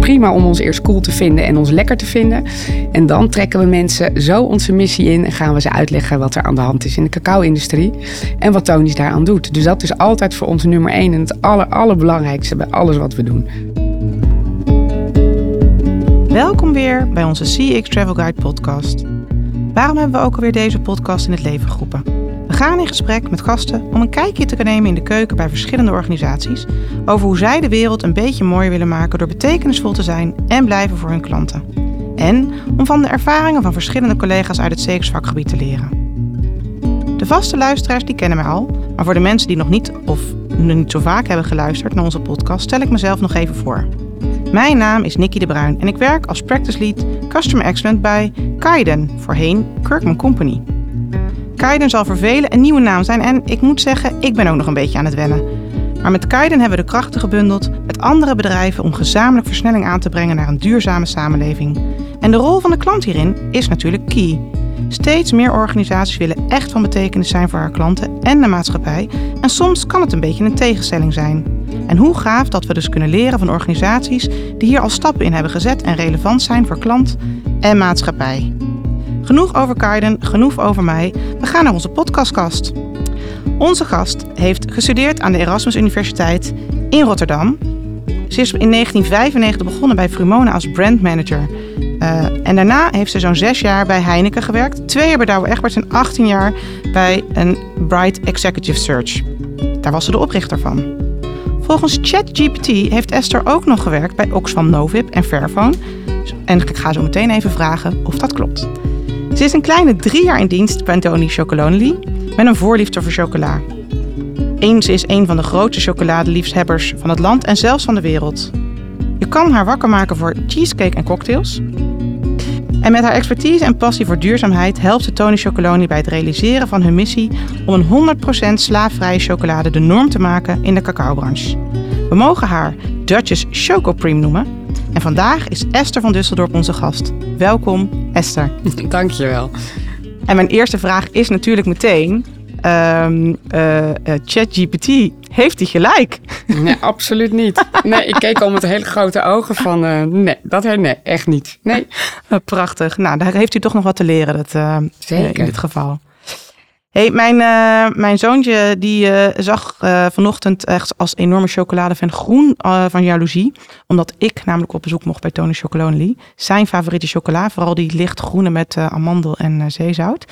Prima om ons eerst cool te vinden en ons lekker te vinden. En dan trekken we mensen zo onze missie in en gaan we ze uitleggen wat er aan de hand is in de cacao-industrie en wat Tony's daaraan doet. Dus dat is altijd voor ons nummer één en het aller, allerbelangrijkste bij alles wat we doen. Welkom weer bij onze CX Travel Guide podcast. Waarom hebben we ook alweer deze podcast in het leven geroepen? Gaan in gesprek met gasten om een kijkje te kunnen nemen in de keuken bij verschillende organisaties over hoe zij de wereld een beetje mooier willen maken door betekenisvol te zijn en blijven voor hun klanten. En om van de ervaringen van verschillende collega's uit het CX-vakgebied te leren. De vaste luisteraars die kennen mij al, maar voor de mensen die nog niet of niet zo vaak hebben geluisterd naar onze podcast, stel ik mezelf nog even voor. Mijn naam is Nikki de Bruin en ik werk als Practice Lead Customer Excellence bij Kaiden, voorheen Kirkman Company. Kaiden zal voor velen een nieuwe naam zijn en ik moet zeggen, ik ben ook nog een beetje aan het wennen. Maar met Kaiden hebben we de krachten gebundeld met andere bedrijven om gezamenlijk versnelling aan te brengen naar een duurzame samenleving. En de rol van de klant hierin is natuurlijk key. Steeds meer organisaties willen echt van betekenis zijn voor haar klanten en de maatschappij. En soms kan het een beetje een tegenstelling zijn. En hoe gaaf dat we dus kunnen leren van organisaties die hier al stappen in hebben gezet en relevant zijn voor klant en maatschappij. Genoeg over Kaiden, genoeg over mij. We gaan naar onze podcastkast. Onze gast heeft gestudeerd aan de Erasmus Universiteit in Rotterdam. Ze is in 1995 begonnen bij Frumona als brandmanager. Uh, en daarna heeft ze zo'n zes jaar bij Heineken gewerkt, twee jaar bij Douwe Egberts en 18 jaar bij een Bright Executive Search. Daar was ze de oprichter van. Volgens ChatGPT heeft Esther ook nog gewerkt bij Oxfam Novib en Fairphone. En ik ga zo meteen even vragen of dat klopt. Ze is een kleine drie jaar in dienst bij Tony Chocolonely met een voorliefde voor chocola. Eens is een van de grootste chocoladeliefhebbers van het land en zelfs van de wereld. Je kan haar wakker maken voor cheesecake en cocktails. En met haar expertise en passie voor duurzaamheid helpt ze Tony Chocoloni bij het realiseren van hun missie om een 100% slaafvrije chocolade de norm te maken in de cacaobranche. We mogen haar Duchess Chocopreme noemen. En vandaag is Esther van Dusseldorp onze gast. Welkom, Esther. Dankjewel. En mijn eerste vraag is natuurlijk meteen: um, uh, ChatGPT, heeft hij gelijk? Nee, absoluut niet. Nee, ik keek al met hele grote ogen van, uh, nee, dat nee, echt niet. Nee. Prachtig. Nou, daar heeft u toch nog wat te leren dat, Zeker. in dit geval. Hey, mijn, uh, mijn zoontje die uh, zag uh, vanochtend echt als enorme chocoladefan groen van jaloezie. Omdat ik namelijk op bezoek mocht bij Tony Chocolonely. Zijn favoriete chocola, vooral die lichtgroene met amandel en zeezout.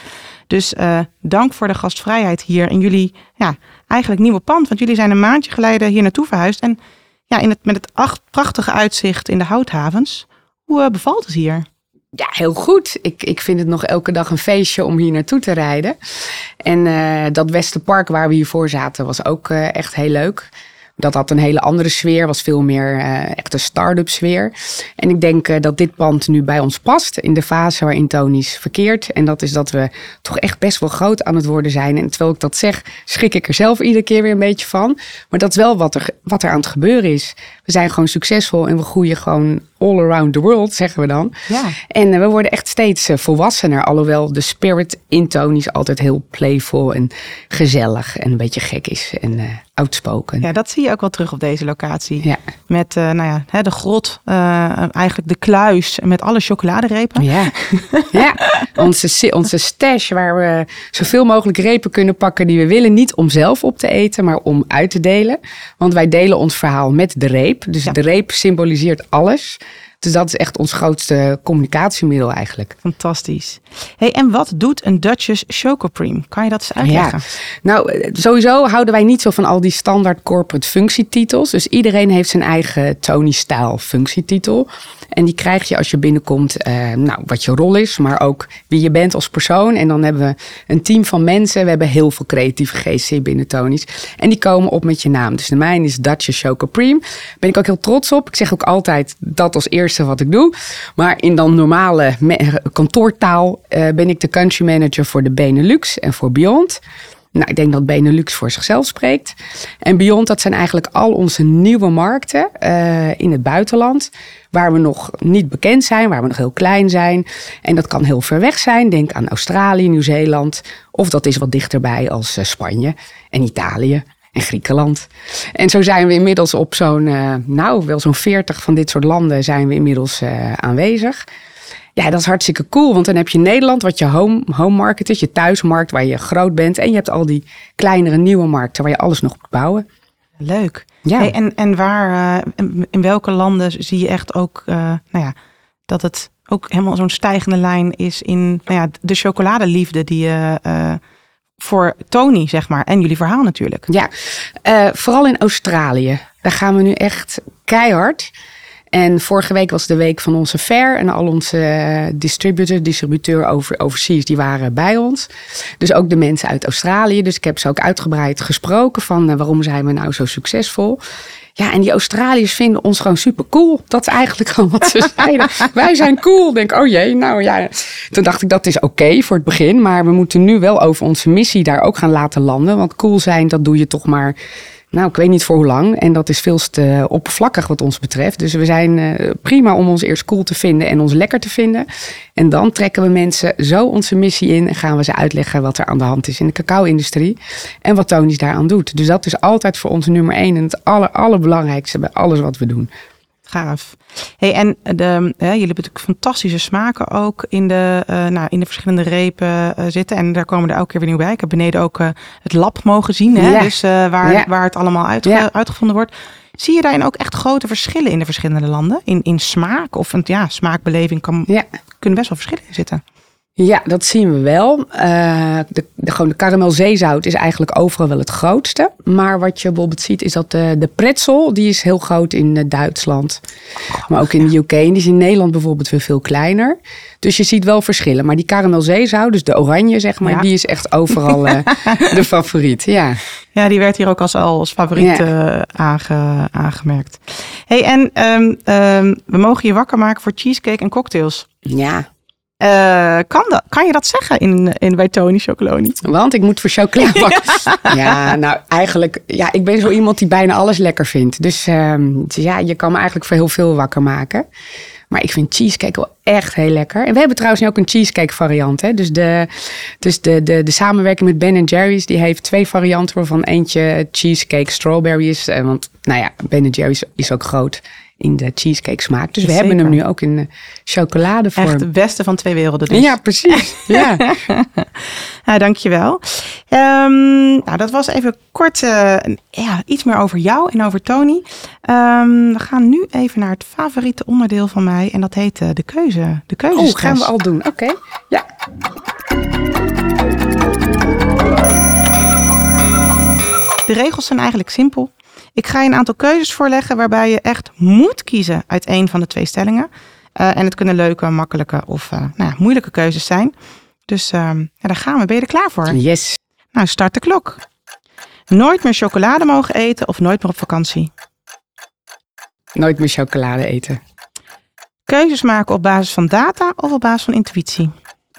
Dus dank voor de gastvrijheid hier in jullie ja, eigenlijk nieuwe pand. Want jullie zijn een maandje geleden hier naartoe verhuisd. En ja, in het, met het acht, prachtige uitzicht in de houthavens. Hoe bevalt het hier? Ja, heel goed. Ik, ik vind het nog elke dag een feestje om hier naartoe te rijden. En uh, dat Westenpark waar we hiervoor zaten was ook uh, echt heel leuk. Dat had een hele andere sfeer, was veel meer uh, echt een start-up sfeer. En ik denk dat dit pand nu bij ons past in de fase waarin Tony's verkeert. En dat is dat we toch echt best wel groot aan het worden zijn. En terwijl ik dat zeg, schrik ik er zelf iedere keer weer een beetje van. Maar dat is wel wat er, wat er aan het gebeuren is. We zijn gewoon succesvol en we groeien gewoon all around the world, zeggen we dan. Ja. En uh, we worden echt steeds volwassener. Alhoewel de spirit in Tony's altijd heel playful en gezellig en een beetje gek is. En outspoken. Ja, dat zie je ook wel terug op deze locatie. Ja. Met uh, nou ja, de grot, uh, eigenlijk de kluis met alle chocoladerepen. Ja, ja. Onze, onze stash waar we zoveel mogelijk repen kunnen pakken die we willen. Niet om zelf op te eten, maar om uit te delen. Want wij delen ons verhaal met de reep. Dus de reep symboliseert alles. Dus dat is echt ons grootste communicatiemiddel eigenlijk. Fantastisch. Hey, en wat doet een Duchess Chocopreme? Kan je dat eens uitleggen? Ja. Nou, eh, sowieso houden wij niet zo van al die standaard corporate functietitels. Dus iedereen heeft zijn eigen Tony-stijl functietitel. En die krijg je als je binnenkomt, eh, nou, wat je rol is, maar ook wie je bent als persoon. En dan hebben we een team van mensen. We hebben heel veel creatieve geesten binnen Tony's. En die komen op met je naam. Dus de mijne is Duchess Chocopreme. Ben ik ook heel trots op. Ik zeg ook altijd dat als eerste wat ik doe. Maar in dan normale kantoortaal uh, ben ik de country manager voor de Benelux en voor Beyond. Nou, ik denk dat Benelux voor zichzelf spreekt. En Beyond, dat zijn eigenlijk al onze nieuwe markten uh, in het buitenland. Waar we nog niet bekend zijn, waar we nog heel klein zijn. En dat kan heel ver weg zijn. Denk aan Australië, Nieuw-Zeeland. Of dat is wat dichterbij als uh, Spanje en Italië. en Griekenland. En zo zijn we inmiddels op zo'n, uh, nou, wel zo'n 40 van dit soort landen zijn we inmiddels aanwezig. Ja, dat is hartstikke cool, want dan heb je Nederland, wat je home, home market is, je thuismarkt waar je groot bent. En je hebt al die kleinere nieuwe markten waar je alles nog moet bouwen. Leuk. Ja. Hey, en, en waar, uh, in welke landen zie je echt ook, nou ja, dat het ook helemaal zo'n stijgende lijn is in nou ja, de chocoladeliefde die je voor Tony, zeg maar. En jullie verhaal natuurlijk. Ja, vooral in Australië. Daar gaan we nu echt keihard. En vorige week was de week van onze fair. En al onze distributor, distributeur over, overseas, die waren bij ons. Dus ook de mensen uit Australië. Dus ik heb ze ook uitgebreid gesproken van uh, waarom zijn we nou zo succesvol. Ja, en die Australiërs vinden ons gewoon super cool. Dat is eigenlijk gewoon wat ze zeiden. Wij zijn cool. Denk, oh jee, nou ja. Toen dacht ik, dat is oké voor het begin. Maar we moeten nu wel over onze missie daar ook gaan laten landen. Want cool zijn, dat doe je toch maar nou, ik weet niet voor hoe lang. En dat is veel te oppervlakkig wat ons betreft. Dus we zijn uh, prima om ons eerst cool te vinden en ons lekker te vinden. En dan trekken we mensen zo onze missie in en gaan we ze uitleggen wat er aan de hand is in de cacao-industrie. En wat Tony's daaraan doet. Dus dat is altijd voor ons nummer één en het aller, allerbelangrijkste bij alles wat we doen. Gaaf. Hey, en de, hè, jullie hebben natuurlijk fantastische smaken ook in de, uh, nou, in de verschillende repen uh, zitten. En daar komen er elke keer weer nieuw bij. Ik heb beneden ook uh, het lab mogen zien. Hè? Ja. Dus waar, ja. waar het allemaal uit, ja. uitgevonden wordt. Zie je daarin ook echt grote verschillen in de verschillende landen? In, in smaak of ja, smaakbeleving kan, kunnen best wel verschillen zitten. Ja, dat zien we wel. Uh, de, de, gewoon de karamelzeezout is eigenlijk overal wel het grootste. Maar wat je bijvoorbeeld ziet is dat de, de pretzel, die is heel groot in uh, Duitsland. Maar ook in de UK. En die is in Nederland bijvoorbeeld weer veel kleiner. Dus je ziet wel verschillen. Maar die karamelzeezout, dus de oranje zeg maar, ja. die is echt overal uh, de favoriet. Ja. ja, die werd hier ook als, als favoriet ja. aange, aangemerkt. hey, en um, um, we mogen je wakker maken voor cheesecake en cocktails. Ja, uh, kan, dat, kan je dat zeggen in, in, bij Tony Chocoloni? Want ik moet voor chocola bakken. ja, nou eigenlijk, ja, ik ben zo iemand die bijna alles lekker vindt. Dus um, ja, je kan me eigenlijk voor heel veel wakker maken. Maar ik vind cheesecake wel echt heel lekker. En we hebben trouwens nu ook een cheesecake variant. Hè? Dus, de, dus de, de, de samenwerking met Ben Jerry's, die heeft twee varianten waarvan eentje cheesecake strawberry is. Want nou ja, Ben Jerry's is ook groot in de cheesecake smaak. Dus we Zeker. hebben hem nu ook in chocoladevorm. Echt het beste van twee werelden dus. Ja, precies. ja. nou, dankjewel. Um, nou, dat was even kort uh, ja, iets meer over jou en over Tony. Um, we gaan nu even naar het favoriete onderdeel van mij. En dat heet uh, de keuze. De keuze. Oh, gaan we al doen. Oké. Okay. Ja. De regels zijn eigenlijk simpel. Ik ga je een aantal keuzes voorleggen waarbij je echt moet kiezen uit een van de twee stellingen. Uh, en het kunnen leuke, makkelijke of uh, nou ja, moeilijke keuzes zijn. Dus uh, ja, daar gaan we. Ben je er klaar voor? Yes. Nou, start de klok. Nooit meer chocolade mogen eten of nooit meer op vakantie? Nooit meer chocolade eten. Keuzes maken op basis van data of op basis van intuïtie?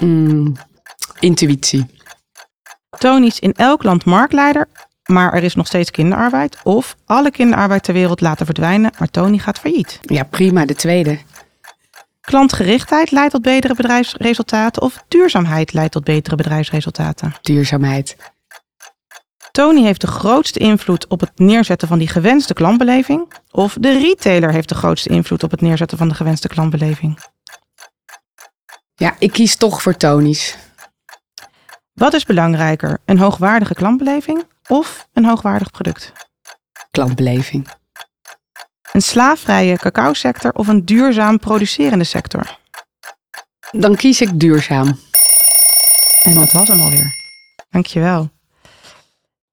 Mm, intuïtie. Tony's in elk land marktleider maar er is nog steeds kinderarbeid. Of alle kinderarbeid ter wereld laten verdwijnen, maar Tony gaat failliet. Ja, prima, de tweede. Klantgerichtheid leidt tot betere bedrijfsresultaten of duurzaamheid leidt tot betere bedrijfsresultaten? Duurzaamheid. Tony heeft de grootste invloed op het neerzetten van die gewenste klantbeleving? Of de retailer heeft de grootste invloed op het neerzetten van de gewenste klantbeleving? Ja, ik kies toch voor Tony's. Wat is belangrijker, een hoogwaardige klantbeleving of een hoogwaardig product? Klantbeleving. Een slaafvrije cacao-sector of een duurzaam producerende sector? Dan kies ik duurzaam. En dat was hem alweer. Dankjewel.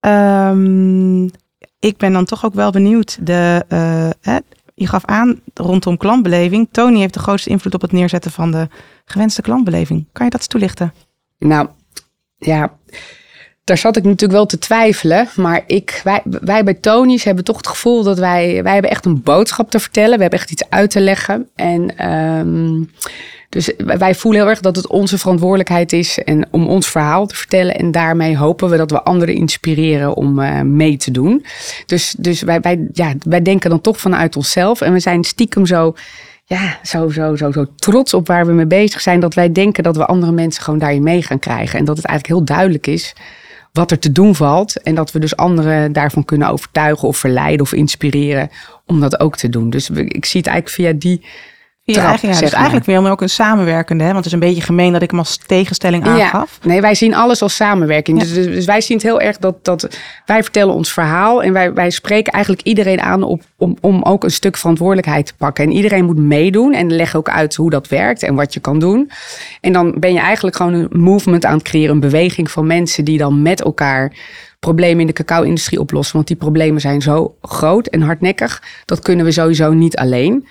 Um, ik ben dan toch ook wel benieuwd. De, uh, hè, je gaf aan rondom klantbeleving. Tony heeft de grootste invloed op het neerzetten van de gewenste klantbeleving. Kan je dat eens toelichten? Nou, ja, daar zat ik natuurlijk wel te twijfelen. Maar ik, wij, wij bij Tony's hebben toch het gevoel dat wij, wij hebben echt een boodschap te vertellen. We hebben echt iets uit te leggen. En um, dus wij voelen heel erg dat het onze verantwoordelijkheid is en om ons verhaal te vertellen. En daarmee hopen we dat we anderen inspireren om uh, mee te doen. Dus, dus wij, wij, ja, wij denken dan toch vanuit onszelf. En we zijn stiekem zo ja, zo, zo, zo, zo trots op waar we mee bezig zijn. Dat wij denken dat we andere mensen gewoon daarin mee gaan krijgen. En dat het eigenlijk heel duidelijk is wat er te doen valt. En dat we dus anderen daarvan kunnen overtuigen of verleiden of inspireren om dat ook te doen. Dus ik zie het eigenlijk via die ja, eigenlijk, ja, dus eigenlijk weer ook een samenwerkende. Hè? Want het is een beetje gemeen dat ik hem als tegenstelling aangaf. Ja, nee, wij zien alles als samenwerking. Dus, dus, dus, wij zien het heel erg dat, dat wij vertellen ons verhaal. En wij, wij spreken eigenlijk iedereen aan op, om, om ook een stuk verantwoordelijkheid te pakken. En iedereen moet meedoen en leggen ook uit hoe dat werkt en wat je kan doen. En dan ben je eigenlijk gewoon een movement aan het creëren. Een beweging van mensen die dan met elkaar problemen in de cacao-industrie oplossen. Want die problemen zijn zo groot en hardnekkig. Dat kunnen we sowieso niet alleen.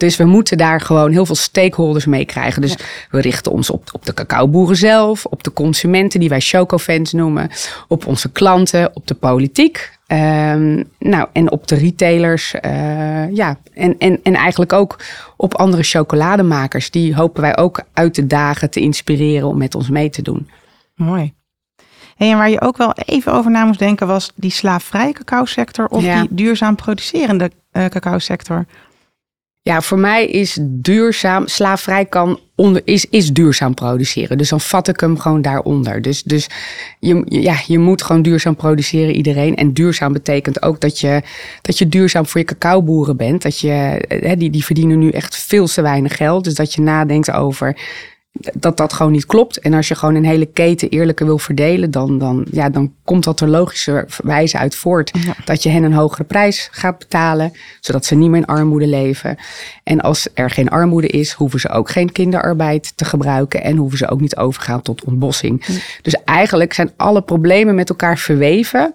Dus we moeten daar gewoon heel veel stakeholders mee krijgen. Dus we richten ons op, op de cacaoboeren zelf, op de consumenten die wij chocofans noemen, op onze klanten, op de politiek. Um, nou, en op de retailers. Uh, ja, en, en, en eigenlijk ook op andere chocolademakers. Die hopen wij ook uit de dagen te inspireren om met ons mee te doen. Mooi. en waar je ook wel even over na moest denken was die slaafvrije cacao sector of die duurzaam producerende uh, cacao sector. Ja, voor mij is duurzaam, slaafvrij kan onder, is, is duurzaam produceren. Dus dan vat ik hem gewoon daaronder. Dus, dus je, ja, je moet gewoon duurzaam produceren, iedereen. En duurzaam betekent ook dat je, dat je duurzaam voor je cacaoboeren bent. Dat je, hè, die, die verdienen nu echt veel te weinig geld. Dus dat je nadenkt over dat dat gewoon niet klopt. En als je gewoon een hele keten eerlijker wil verdelen, dan, dan, ja, dan komt dat er logische wijze uit voort. Dat je hen een hogere prijs gaat betalen, zodat ze niet meer in armoede leven. En als er geen armoede is, hoeven ze ook geen kinderarbeid te gebruiken en hoeven ze ook niet overgaan tot ontbossing. Dus eigenlijk zijn alle problemen met elkaar verweven.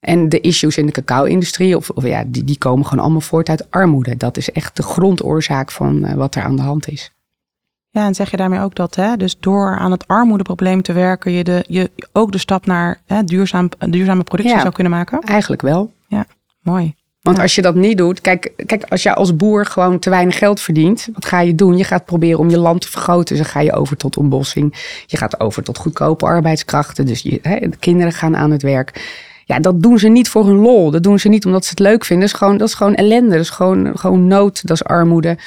En de issues in de cacao-industrie, of, of, ja, die, die komen gewoon allemaal voort uit armoede. Dat is echt de grondoorzaak van uh, wat er aan de hand is. Ja, en zeg je daarmee ook dat, hè, dus door aan het armoedeprobleem te werken, je, de, je ook de stap naar hè, duurzaam, duurzame productie zou kunnen maken? Eigenlijk wel. Ja, mooi. Want als je dat niet doet, kijk, kijk, als je als boer gewoon te weinig geld verdient, wat ga je doen? Je gaat proberen om je land te vergroten. Dus dan ga je over tot ontbossing. Je gaat over tot goedkope arbeidskrachten. Dus je, hè, de kinderen gaan aan het werk. Ja, dat doen ze niet voor hun lol. Dat doen ze niet omdat ze het leuk vinden. Dat is gewoon, dat is gewoon ellende. Dat is gewoon, gewoon nood. Dat is armoede.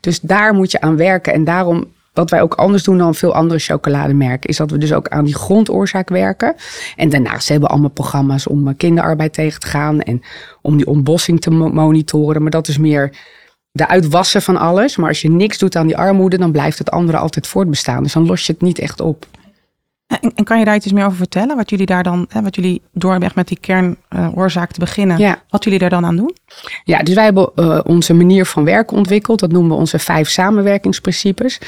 Dus daar moet je aan werken. En daarom wat wij ook anders doen dan veel andere chocolademerken, is dat we dus ook aan die grondoorzaak werken. En daarnaast hebben we allemaal programma's om eh, kinderarbeid tegen te gaan en om die ontbossing te monitoren. Maar dat is meer de uitwassen van alles. Maar als je niks doet aan die armoede, dan blijft het andere altijd voortbestaan. Dus dan los je het niet echt op. En, en, kan je daar iets meer over vertellen? Wat jullie daar dan, hè, wat jullie door echt met die kernoorzaak te beginnen, ja. wat jullie daar dan aan doen? Ja, dus wij hebben uh, onze manier van werken ontwikkeld. Dat noemen we onze vijf samenwerkingsprincipes.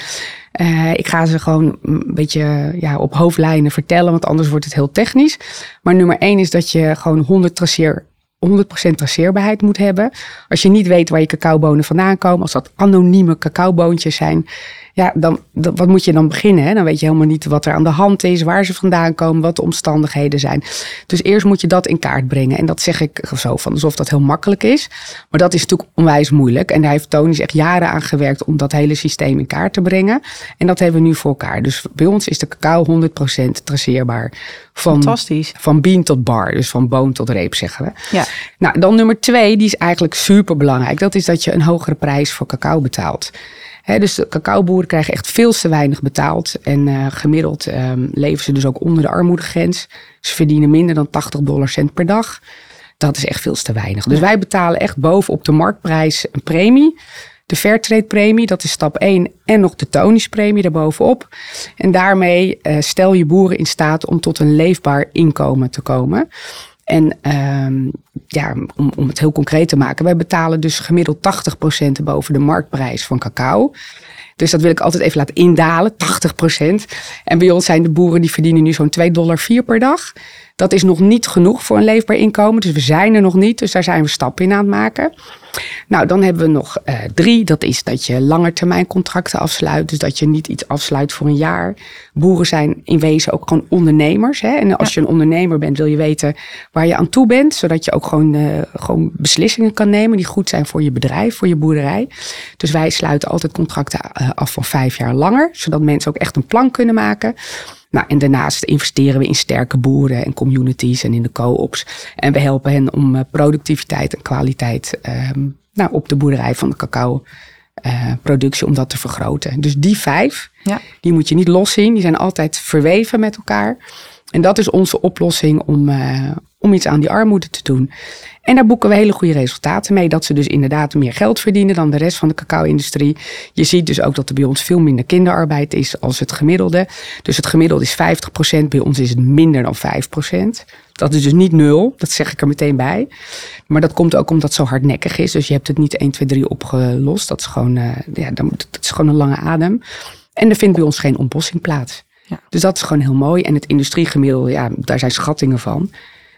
Uh, ik ga ze gewoon een beetje ja, op hoofdlijnen vertellen, want anders wordt het heel technisch. Maar nummer één is dat je gewoon 100 traceer 100% traceerbaarheid moet hebben. Als je niet weet waar je cacaobonen vandaan komen, als dat anonieme cacaoboontjes zijn, ja, dan, wat moet je dan beginnen? Hè? Dan weet je helemaal niet wat er aan de hand is, waar ze vandaan komen, wat de omstandigheden zijn. Dus eerst moet je dat in kaart brengen. En dat zeg ik zo van alsof dat heel makkelijk is. Maar dat is natuurlijk onwijs moeilijk. En daar heeft Tony echt jaren aan gewerkt om dat hele systeem in kaart te brengen. En dat hebben we nu voor elkaar. Dus bij ons is de cacao 100% traceerbaar. Van, Fantastisch. Van bean tot bar, dus van boon tot reep zeggen we. Ja. Nou, dan nummer twee, die is eigenlijk super belangrijk. Dat is dat je een hogere prijs voor cacao betaalt dus de cacaoboeren krijgen echt veel te weinig betaald. En uh, gemiddeld um, leven ze dus ook onder de armoedegrens. Ze verdienen minder dan 80 dollar cent per dag. Dat is echt veel te weinig. Dus wij betalen echt bovenop de marktprijs een premie. De Fairtrade premie, dat is stap 1. En nog de Tonis premie daarbovenop. En daarmee uh, stel je boeren in staat om tot een leefbaar inkomen te komen. En um, ja, om, om het heel concreet te maken, wij betalen dus gemiddeld 80% boven de marktprijs van cacao. Dus dat wil ik altijd even laten indalen, 80%. En bij ons zijn de boeren die verdienen nu zo'n 2,4 dollar per dag. Dat is nog niet genoeg voor een leefbaar inkomen. Dus we zijn er nog niet. Dus daar zijn we stappen in aan het maken. Nou, dan hebben we nog uh, drie. Dat is dat je langetermijncontracten afsluit. Dus dat je niet iets afsluit voor een jaar. Boeren zijn in wezen ook gewoon ondernemers. Hè? En als je een ondernemer bent, wil je weten waar je aan toe bent. Zodat je ook gewoon, uh, gewoon beslissingen kan nemen die goed zijn voor je bedrijf, voor je boerderij. Dus wij sluiten altijd contracten uh, af van vijf jaar langer. Zodat mensen ook echt een plan kunnen maken. Nou, en daarnaast investeren we in sterke boeren en communities en in de co-ops. En we helpen hen om uh, productiviteit en kwaliteit um, nou, op de boerderij van de cacao. Uh, productie om dat te vergroten. Dus die vijf, ja. die moet je niet loszien. Die zijn altijd verweven met elkaar. En dat is onze oplossing om, uh, om iets aan die armoede te doen. En daar boeken we hele goede resultaten mee. Dat ze dus inderdaad meer geld verdienen dan de rest van de cacao-industrie. Je ziet dus ook dat er bij ons veel minder kinderarbeid is als het gemiddelde. Dus het gemiddelde is 50%, bij ons is het minder dan 5%. Dat is dus niet nul, dat zeg ik er meteen bij. Maar dat komt ook omdat het zo hardnekkig is. Dus je hebt het niet 1, 2, 3 opgelost. Dat is gewoon, uh, ja, dat is gewoon een lange adem. En er vindt bij ons geen ontbossing plaats. Ja. Dus dat is gewoon heel mooi. En het industriegemiddelde, ja, daar zijn schattingen van.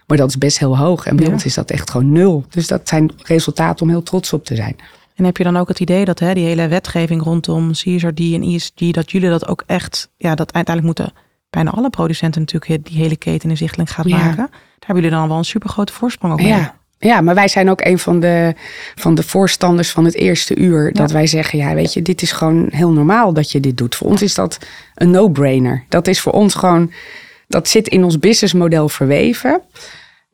Maar dat is best heel hoog. En bij ons is dat echt gewoon nul. Dus dat zijn resultaten om heel trots op te zijn. En heb je dan ook het idee dat hè, die hele wetgeving rondom CSRD en ESG, dat jullie dat ook echt, ja, dat uiteindelijk moeten bijna alle producenten natuurlijk die hele keten inzichtelijk gaat maken. Daar hebben jullie dan wel een super grote voorsprong op. Ja. Ja, maar wij zijn ook een van de, van de voorstanders van het eerste uur. Dat wij zeggen, ja, weet je, dit is gewoon heel normaal dat je dit doet. Voor ons is dat een no-brainer. Dat is voor ons gewoon, dat zit in ons businessmodel verweven.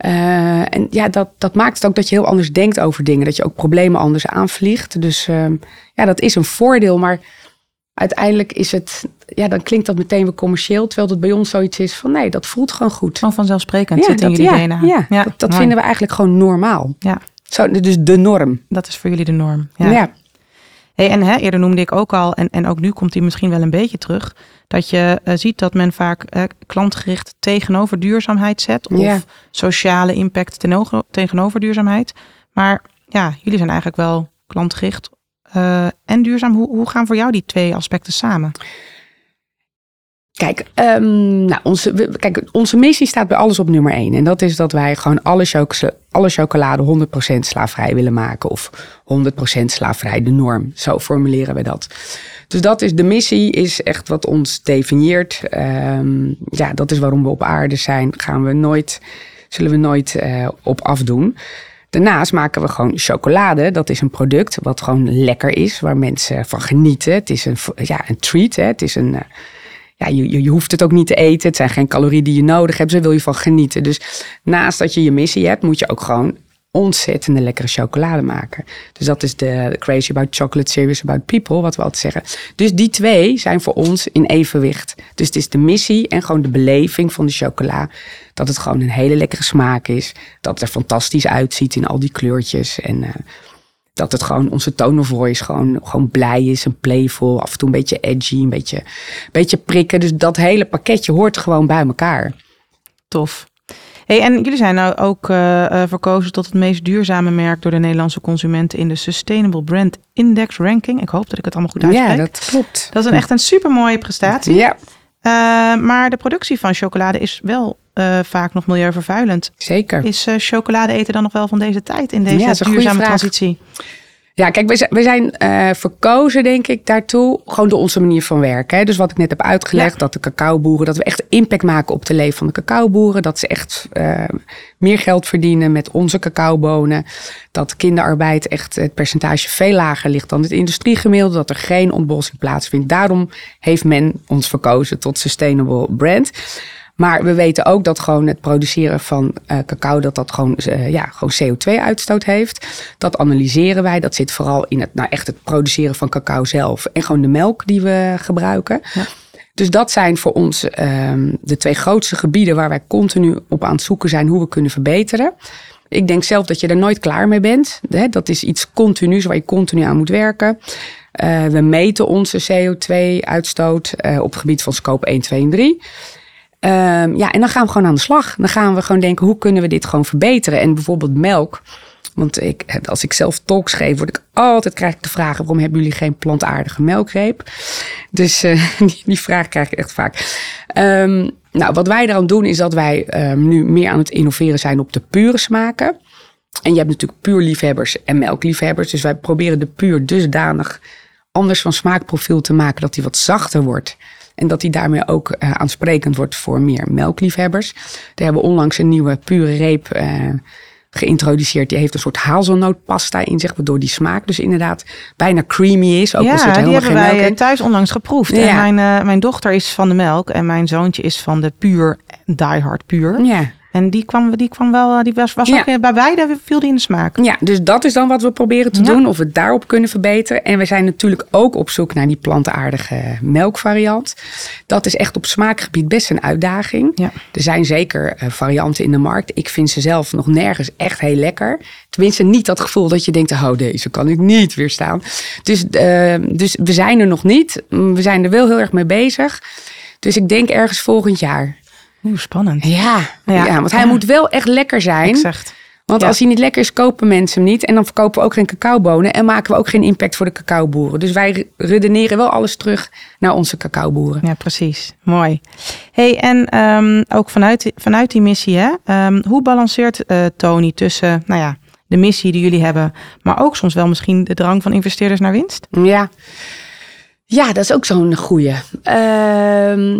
Uh, en ja, dat, dat maakt het ook dat je heel anders denkt over dingen. Dat je ook problemen anders aanvliegt. Dus uh, ja, dat is een voordeel. Maar uiteindelijk is het, ja, dan klinkt dat meteen weer commercieel. Terwijl het bij ons zoiets is van nee, dat voelt gewoon goed. Gewoon vanzelfsprekend ja, zit in jullie ja, Ja, ja, dat, dat vinden we eigenlijk gewoon normaal. Ja. Zo, dus de norm. Dat is voor jullie de norm. Ja. Hey, en hè, eerder noemde ik ook al, en, en ook nu komt die misschien wel een beetje terug, dat je uh, ziet dat men vaak uh, klantgericht tegenover duurzaamheid zet. Of sociale impact tegenover duurzaamheid. Maar ja, jullie zijn eigenlijk wel klantgericht uh, en duurzaam. Hoe, hoe gaan voor jou die twee aspecten samen? Kijk, um, nou, onze, kijk, onze missie staat bij alles op nummer één. En dat is dat wij gewoon alle, chocolade, alle chocolade 100% slaafvrij willen maken. Of 100% slaafvrij, de norm. Zo formuleren we dat. Dus dat is de missie, is echt wat ons definieert. Um, ja, dat is waarom we op aarde zijn. Gaan we nooit, zullen we nooit uh, op afdoen. Daarnaast maken we gewoon chocolade. Dat is een product wat gewoon lekker is, waar mensen van genieten. Het is een, ja, een treat. Hè. Het is een, uh, ja, je, je hoeft het ook niet te eten. Het zijn geen calorieën die je nodig hebt. Ze wil je van genieten. Dus naast dat je je missie hebt, moet je ook gewoon ontzettende lekkere chocolade maken. Dus dat is de Crazy About Chocolate Serious About People, wat we altijd zeggen. Dus die twee zijn voor ons in evenwicht. Dus het is de missie en gewoon de beleving van de chocola. Dat het gewoon een hele lekkere smaak is. Dat het er fantastisch uitziet in al die kleurtjes. En uh, dat het gewoon onze tone of voice gewoon, gewoon blij is en playful. Af en toe een beetje edgy, een beetje, een beetje prikken. Dus dat hele pakketje hoort gewoon bij elkaar. Tof. Hey, en jullie zijn nou ook uh, verkozen tot het meest duurzame merk door de Nederlandse consumenten in de Sustainable Brand Index ranking. Ik hoop dat ik het allemaal goed uitspreek. Ja, dat klopt. Dat is een echt een super mooie prestatie. Ja. Uh, maar de productie van chocolade is wel uh, vaak nog milieuvervuilend. Zeker. Is chocolade eten dan nog wel van deze tijd in deze ja, duurzame transitie? Ja, kijk, we zijn, we zijn uh, verkozen, denk ik, daartoe. Gewoon door onze manier van werken. Hè. Dus wat ik net heb uitgelegd, dat de cacaoboeren, dat we echt impact maken op de leven van de cacaoboeren. Dat ze echt uh, meer geld verdienen met onze cacaobonen. Dat kinderarbeid echt het percentage veel lager ligt dan het industriegemiddelde. Dat er geen ontbossing plaatsvindt. Daarom heeft men ons verkozen tot Sustainable Brand. Maar we weten ook dat gewoon het produceren van uh, cacao, dat dat gewoon, uh, ja, gewoon CO2-uitstoot heeft. Dat analyseren wij. Dat zit vooral in het, nou echt het produceren van cacao zelf. En gewoon de melk die we gebruiken. Ja. Dus dat zijn voor ons um, de twee grootste gebieden waar wij continu op aan het zoeken zijn hoe we kunnen verbeteren. Ik denk zelf dat je er nooit klaar mee bent. Dat is iets continuus waar je continu aan moet werken. Uh, we meten onze CO2-uitstoot op het gebied van scope 1, 2 en 3. Um, ja, en dan gaan we gewoon aan de slag. Dan gaan we gewoon denken, hoe kunnen we dit gewoon verbeteren? En bijvoorbeeld melk. Want ik, als ik zelf talks geef, word ik altijd krijg ik de vraag: waarom hebben jullie geen plantaardige melkreep? Dus uh, die, vraag krijg ik echt vaak. Um, nou, wat wij eraan doen, is dat wij um, nu meer aan het innoveren zijn op de pure smaken. En je hebt natuurlijk puurliefhebbers en melkliefhebbers. Dus wij proberen de puur dusdanig anders van smaakprofiel te maken dat die wat zachter wordt. En dat die daarmee ook uh, aansprekend wordt voor meer melkliefhebbers. Daar hebben onlangs een nieuwe pure reep uh, geïntroduceerd. Die heeft een soort hazelnootpasta in zich, waardoor die smaak dus inderdaad bijna creamy is. Ook ja, zit die hebben wij eh, thuis onlangs geproefd. Ja. En mijn, uh, mijn dochter is van de melk en mijn zoontje is van de puur, die hard puur. Ja. En die kwam, die kwam wel, die was, was Ja. ook eh, bij beide viel die in de smaak. Ja, dus dat is dan wat we proberen te Ja. doen. Of we het daarop kunnen verbeteren. En we zijn natuurlijk ook op zoek naar die plantaardige melkvariant. Dat is echt op smaakgebied best een uitdaging. Ja. Er zijn zeker eh, varianten in de markt. Ik vind ze zelf nog nergens echt heel lekker. Tenminste, niet dat gevoel dat je denkt: oh, deze kan ik niet weerstaan. Dus, eh, dus we zijn er nog niet. Mm, We zijn er wel heel erg mee bezig. Dus ik denk ergens volgend jaar. Oeh, spannend. Ja, Ja. ja. want hij moet wel echt lekker zijn. Exact. Want Ja. als hij niet lekker is, kopen mensen hem niet. En dan verkopen we ook geen cacaobonen. En maken we ook geen impact voor de cacaoboeren. Dus wij redeneren wel alles terug naar onze cacaoboeren. Ja, precies. Mooi. Hey, en ehm, ook vanuit, die- vanuit die missie, hè, ehm, hoe balanceert eh, Tony tussen nou ja, de missie die jullie hebben, maar ook soms wel misschien de drang van investeerders naar winst? Ja, ja dat is ook zo'n goeie. Ehm,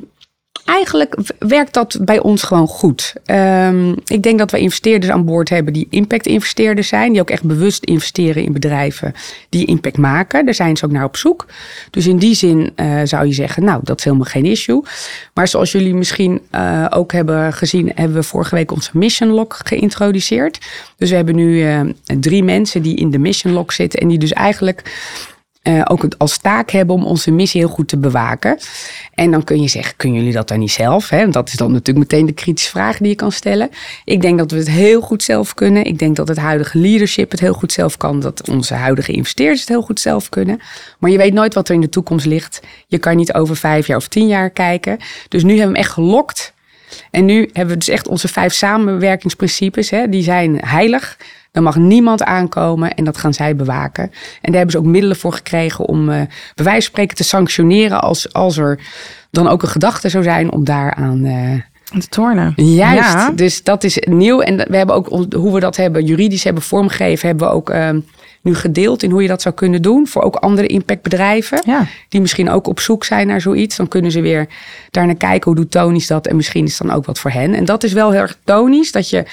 eigenlijk werkt dat bij ons gewoon goed. Ehm, ik denk dat we investeerders aan boord hebben die impact-investeerders zijn. Die ook echt bewust investeren in bedrijven die impact maken. Daar zijn ze ook naar op zoek. Dus in die zin eh, zou je zeggen, nou, dat is helemaal geen issue. Maar zoals jullie misschien eh, ook hebben gezien, hebben we vorige week onze Mission Lock geïntroduceerd. Dus we hebben nu eh, drie mensen die in de Mission Lock zitten en die dus eigenlijk eh, ook als taak hebben om onze missie heel goed te bewaken. En dan kun je zeggen, kunnen jullie dat dan niet zelf? Hè? Dat is dan natuurlijk meteen de kritische vraag die je kan stellen. Ik denk dat we het heel goed zelf kunnen. Ik denk dat het huidige leadership het heel goed zelf kan. Dat onze huidige investeerders het heel goed zelf kunnen. Maar je weet nooit wat er in de toekomst ligt. Je kan niet over vijf jaar of tien jaar kijken. Dus nu hebben we hem echt gelokt. En nu hebben we dus echt onze vijf samenwerkingsprincipes. Hè, die zijn heilig. Er mag niemand aankomen en dat gaan zij bewaken. En daar hebben ze ook middelen voor gekregen om eh bij wijze van spreken te sanctioneren als, als er dan ook een gedachte zou zijn om daaraan eh Te tornen. Juist, Ja. dus dat is nieuw. En we hebben ook hoe we dat hebben juridisch hebben vormgegeven, hebben we ook ehm, nu gedeeld in hoe je dat zou kunnen doen voor ook andere impactbedrijven. Ja. Die misschien ook op zoek zijn naar zoiets. Dan kunnen ze weer daarnaar kijken hoe doet Tonisch dat. En misschien is dan ook wat voor hen. En dat is wel heel erg Tonisch. Dat je,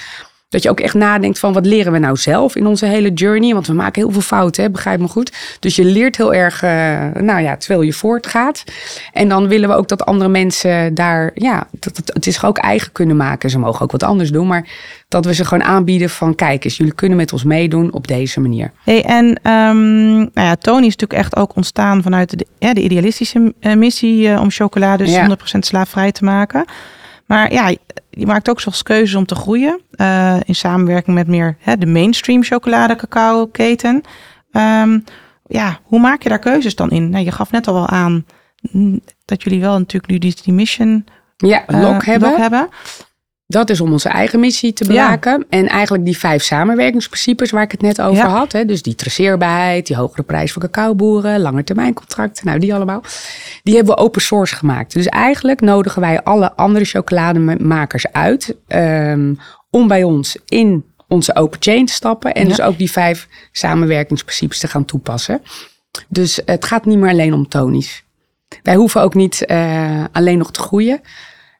dat je ook echt nadenkt van wat leren we nou zelf in onze hele journey. Want we maken heel veel fouten, hè? begrijp me goed. Dus je leert heel erg, eh, nou ja, terwijl je voortgaat. En dan willen we ook dat andere mensen daar, ja, dat het, het is ook eigen kunnen maken. Ze mogen ook wat anders doen. Maar dat we ze gewoon aanbieden van kijk eens, jullie kunnen met ons meedoen op deze manier. Hey, en ehm, nou ja, Tony is natuurlijk echt ook ontstaan vanuit de, ja, de idealistische eh, missie eh, om chocolade dus Ja. 100% slaafvrij te maken. Maar ja, je maakt ook soms keuzes om te groeien eh, in samenwerking met meer hè, de mainstream chocolade cacao keten. Ehm, ja, hoe maak je daar keuzes dan in? Nou, je gaf net al wel aan mm, dat jullie wel natuurlijk nu die, die mission Ja, eh, lok hebben. hebben. Dat is om onze eigen missie te Ja. bewaken. En eigenlijk die vijf samenwerkingsprincipes waar ik het net over Ja. had. Hè, dus die traceerbaarheid, die hogere prijs voor cacaoboeren, langetermijncontracten, nou die allemaal. Die hebben we open source gemaakt. Dus eigenlijk nodigen wij alle andere chocolademakers uit ehm, om bij ons in onze open chain te stappen. En Ja. dus ook die vijf samenwerkingsprincipes te gaan toepassen. Dus het gaat niet meer alleen om tonisch. Wij hoeven ook niet eh, alleen nog te groeien.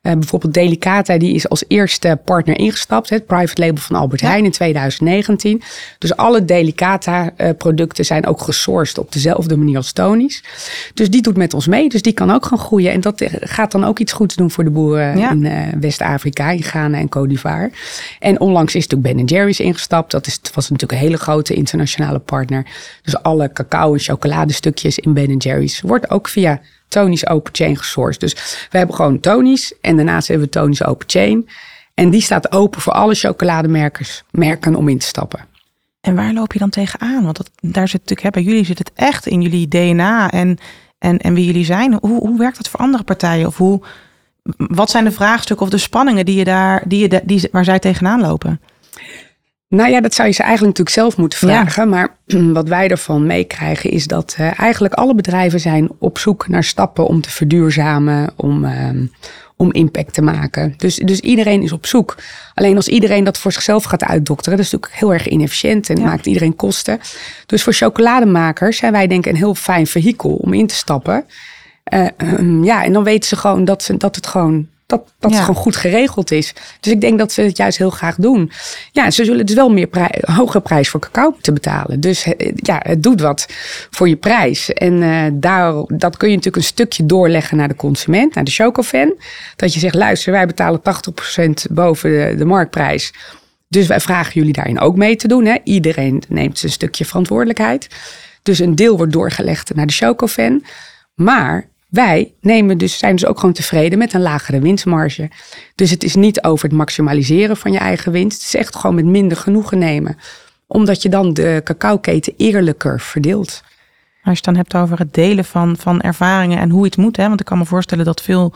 Eh, bijvoorbeeld Delicata, die is als eerste partner ingestapt. Het private label van Albert Ja. Heijn in 2019. Dus alle Delicata eh, producten zijn ook gesourced op dezelfde manier als Tony's. Dus die doet met ons mee. Dus die kan ook gaan groeien. En dat eh, gaat dan ook iets goeds doen voor de boeren Ja. in West-Afrika, in Ghana en Côte d'Ivoire. En onlangs is natuurlijk Ben Jerry's ingestapt. Dat is, was natuurlijk een hele grote internationale partner. Dus alle cacao en chocoladestukjes in Ben Jerry's wordt ook via Tony's Open Chain gesourced. Dus we hebben gewoon Tony's en daarnaast hebben we Tony's Open Chain. En die staat open voor alle chocolademerkers merken om in te stappen. En waar loop je dan tegenaan? Want dat, daar zit natuurlijk, hè, bij jullie zit het echt in jullie DNA en, en, en wie jullie zijn. Hoe, hoe werkt dat voor andere partijen? Of hoe, wat zijn de vraagstukken of de spanningen die je daar, die je, die, waar zij tegenaan lopen? Nou ja, dat zou je ze eigenlijk natuurlijk zelf moeten Ja. vragen. Maar wat wij ervan meekrijgen is dat eh, eigenlijk alle bedrijven zijn op zoek naar stappen om te verduurzamen, om, ehm, om impact te maken. Dus, dus iedereen is op zoek. Alleen als iedereen dat voor zichzelf gaat uitdokteren, dat is natuurlijk heel erg inefficiënt en Ja. maakt iedereen kosten. Dus voor chocolademakers zijn wij denk ik een heel fijn vehikel om in te stappen. Eh, ehm, ja, en dan weten ze gewoon dat, ze, dat het gewoon dat, dat Ja. gewoon goed geregeld is. Dus ik denk dat ze het juist heel graag doen. Ja, ze zullen dus wel meer prij- hogere prijs voor cacao te betalen. Dus eh, ja, het doet wat voor je prijs. En eh, daar, dat kun je natuurlijk een stukje doorleggen naar de consument, naar de chocofan. Dat je zegt, luister, wij betalen 80% boven de, de marktprijs. Dus wij vragen jullie daarin ook mee te doen. Hè? Iedereen neemt zijn stukje verantwoordelijkheid. Dus een deel wordt doorgelegd naar de chocofan. Maar wij nemen dus, zijn dus ook gewoon tevreden met een lagere winstmarge. Dus het is niet over het maximaliseren van je eigen winst. Het is echt gewoon met minder genoegen nemen. Omdat je dan de cacaoketen eerlijker verdeelt. Als je het dan hebt over het delen van, van ervaringen en hoe iets moet. Hè? Want ik kan me voorstellen dat veel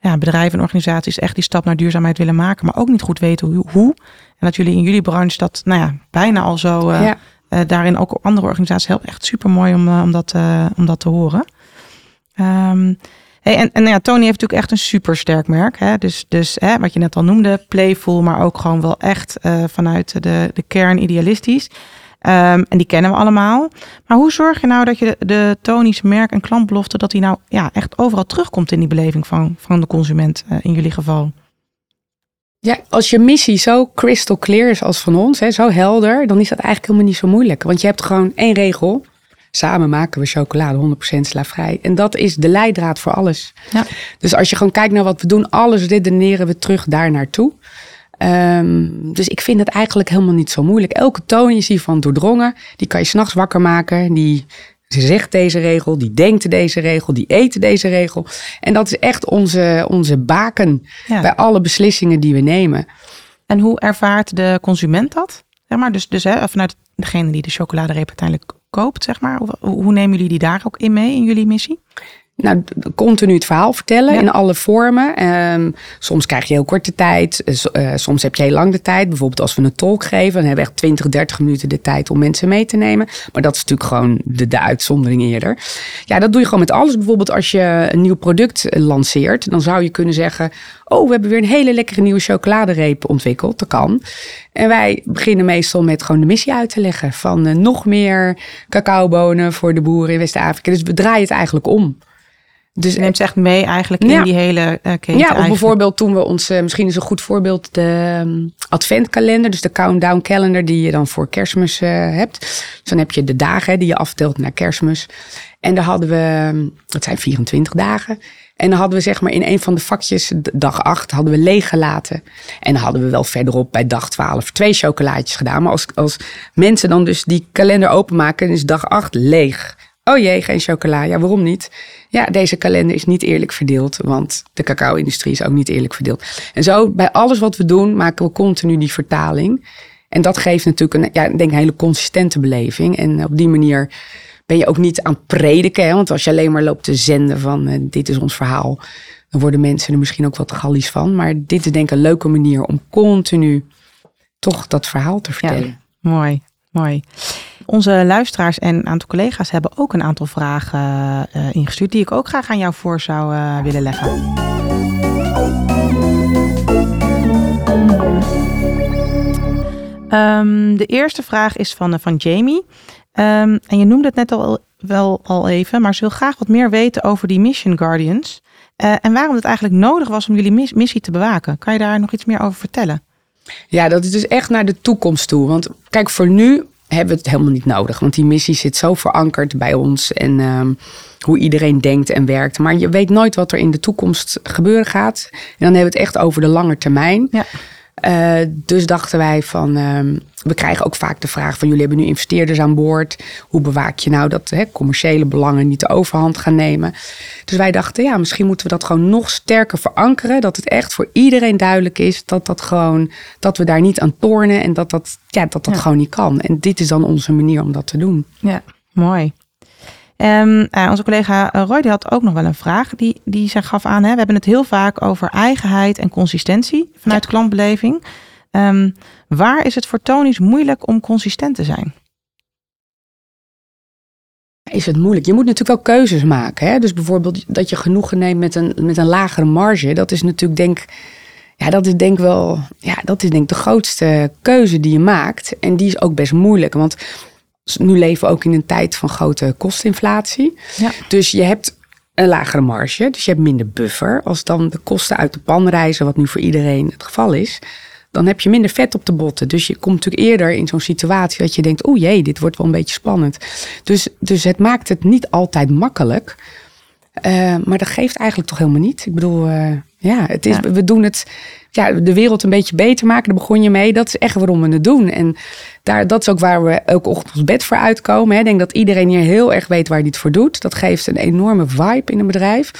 ja, bedrijven en organisaties echt die stap naar duurzaamheid willen maken. Maar ook niet goed weten hoe. hoe. En dat jullie in jullie branche dat nou ja, bijna al zo eh, Ja. eh, daarin ook andere organisaties helpt. Echt super mooi om, eh, om, dat, om dat te horen. Ehm, en, en nou ja, Tony heeft natuurlijk echt een super sterk merk. Hè? Dus, dus hè, wat je net al noemde, playful, maar ook gewoon wel echt eh, vanuit de, de kern idealistisch. Ehm, en die kennen we allemaal. Maar hoe zorg je nou dat je de, de Tony's merk en klantbelofte, dat die nou ja, echt overal terugkomt in die beleving van, van de consument eh, in jullie geval? Ja, als je missie zo crystal clear is als van ons, hè, zo helder, dan is dat eigenlijk helemaal niet zo moeilijk. Want je hebt gewoon één regel. Samen maken we chocolade 100% slaafvrij. En dat is de leidraad voor alles. Ja. Dus als je gewoon kijkt naar wat we doen, alles redeneren we terug daar naartoe. Ehm, dus ik vind het eigenlijk helemaal niet zo moeilijk. Elke toon is hiervan doordrongen. Die kan je s'nachts wakker maken. Die zegt deze regel, die denkt deze regel, die eet deze regel. En dat is echt onze, onze baken Ja. bij alle beslissingen die we nemen. En hoe ervaart de consument dat? Zeg maar, dus, dus hè, vanuit degene die de chocoladereep uiteindelijk koopt, zeg maar. Hoe, nemen jullie die daar ook in mee in jullie missie? Nou, continu het verhaal vertellen Ja. in alle vormen. Ehm, soms krijg je heel korte tijd. eh, eh, soms heb je heel lang de tijd. Bijvoorbeeld als we een tolk geven, dan hebben we echt 20, 30 minuten de tijd om mensen mee te nemen. Maar dat is natuurlijk gewoon de, de uitzondering eerder. Ja, dat doe je gewoon met alles. Bijvoorbeeld als je een nieuw product eh, lanceert, dan zou je kunnen zeggen: Oh, we hebben weer een hele lekkere nieuwe chocoladereep ontwikkeld. Dat kan. En wij beginnen meestal met gewoon de missie uit te leggen: van nog meer cacaobonen voor de boeren in West-Afrika. Dus we draaien het eigenlijk om. Dus neemt ze echt mee eigenlijk in die hele keten. ja, of bijvoorbeeld toen we ons, eh, misschien is een goed voorbeeld, de ehm, adventkalender. Dus de countdown calendar die je dan voor kerstmis eh, hebt. Dus dan heb je de dagen hè, die je aftelt naar kerstmis. En daar hadden we, ehm, dat zijn 24 dagen. En dan hadden we zeg maar in een van de vakjes, dag 8, hadden we leeg gelaten. En dan hadden we wel verderop bij dag 12 twee chocolaatjes gedaan. Maar als, als mensen dan dus die kalender openmaken, dan is dag 8 leeg. Oh jee, geen chocola. Ja, waarom niet? Ja, deze kalender is niet eerlijk verdeeld, want de cacao-industrie is ook niet eerlijk verdeeld. En zo, bij alles wat we doen, maken we continu die vertaling. En dat geeft natuurlijk een, ja, ik denk een hele consistente beleving. En op die manier ben je ook niet aan het prediken. Hè? Want als je alleen maar loopt te zenden van eh, dit is ons verhaal, dan worden mensen er misschien ook wat gallies van. Maar dit is denk ik een leuke manier om continu toch dat verhaal te vertellen. Mooi, mooi. Onze luisteraars en een aantal collega's hebben ook een aantal vragen eh, ingestuurd die ik ook graag aan jou voor zou eh, willen leggen. Ehm, de eerste vraag is van, eh, van Jamie. Ehm, en je noemde het net al wel al even, maar ze wil graag wat meer weten over die Mission Guardians. En waarom het eigenlijk nodig was om jullie mis- missie te bewaken. Kan je daar nog iets meer over vertellen? Ja, dat is dus echt naar de toekomst toe. Want kijk, voor nu hebben we het helemaal niet nodig. Want die missie zit zo verankerd bij ons en ehm, hoe iedereen denkt en werkt. Maar je weet nooit wat er in de toekomst gebeuren gaat. En dan hebben we het echt over de lange termijn. Ja. Eh, dus dachten wij van, ehm, we krijgen ook vaak de vraag van jullie hebben nu investeerders aan boord. Hoe bewaak je nou dat hè, commerciële belangen niet de overhand gaan nemen? Dus wij dachten, ja, misschien moeten we dat gewoon nog sterker verankeren. Dat het echt voor iedereen duidelijk is dat dat gewoon, dat we daar niet aan tornen en dat dat, ja, dat, dat Ja. gewoon niet kan. En dit is dan onze manier om dat te doen. Ja, mooi. Ehm, eh, onze collega eh, Roy die had ook nog wel een vraag. Die, die zij gaf aan, hè, we hebben het heel vaak over eigenheid en consistentie vanuit klantbeleving. Ehm, waar is het voor Tony's moeilijk om consistent te zijn? Is het moeilijk? Je moet natuurlijk wel keuzes maken. Hè? Dus bijvoorbeeld dat je genoegen neemt met een, met een lagere marge. Dat is natuurlijk denk ja, dat is denk wel, ja, dat is denk de grootste keuze die je maakt. En die is ook best moeilijk. Want nu leven we ook in een tijd van grote kostinflatie. Ja. Dus je hebt een lagere marge. Dus je hebt minder buffer. Als dan de kosten uit de pan reizen, wat nu voor iedereen het geval is, dan heb je minder vet op de botten. Dus je komt natuurlijk eerder in zo'n situatie dat je denkt, oeh jee, dit wordt wel een beetje spannend. Dus, dus het maakt het niet altijd makkelijk. Uh, maar dat geeft eigenlijk toch helemaal niet. Ik bedoel, uh, ja, het is, we doen het, ja, de wereld een beetje beter maken. Daar begon je mee. Dat is echt waarom we het doen. En daar, dat is ook waar we elke ochtend ons bed voor uitkomen. Hè. Ik denk dat iedereen hier heel erg weet waar hij het voor doet. Dat geeft een enorme vibe in een bedrijf.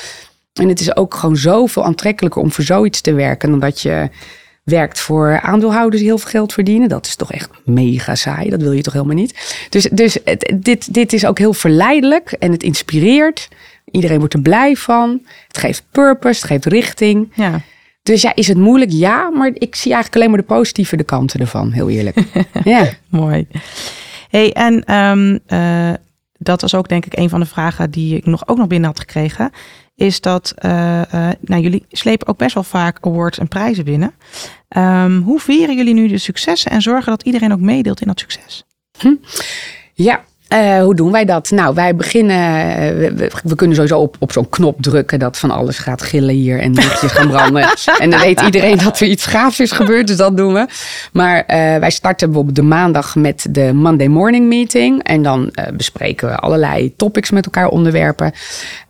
En het is ook gewoon zoveel aantrekkelijker om voor zoiets te werken dan dat je werkt voor aandeelhouders die heel veel geld verdienen. Dat is toch echt mega saai. Dat wil je toch helemaal niet. Dus, dus het, dit, dit is ook heel verleidelijk en het inspireert. Iedereen wordt er blij van. Het geeft purpose, het geeft richting. Ja. Dus ja, is het moeilijk? Ja, maar ik zie eigenlijk alleen maar de positieve de kanten ervan, heel eerlijk. ja. Mooi. hey, en um, uh, dat was ook denk ik een van de vragen die ik nog, ook nog binnen had gekregen. Is dat, uh, uh, nou jullie slepen ook best wel vaak awards en prijzen binnen. Um, hoe vieren jullie nu de successen en zorgen dat iedereen ook meedeelt in dat succes? Hm. Ja, uh, hoe doen wij dat? Nou, wij beginnen. We, we, kunnen sowieso op, op zo'n knop drukken dat van alles gaat gillen hier en lichtjes gaan branden. en dan weet iedereen dat er iets gaafs is gebeurd, dus dat doen we. Maar uh, wij starten bijvoorbeeld de maandag met de Monday Morning Meeting. En dan bespreken we allerlei topics met elkaar, onderwerpen.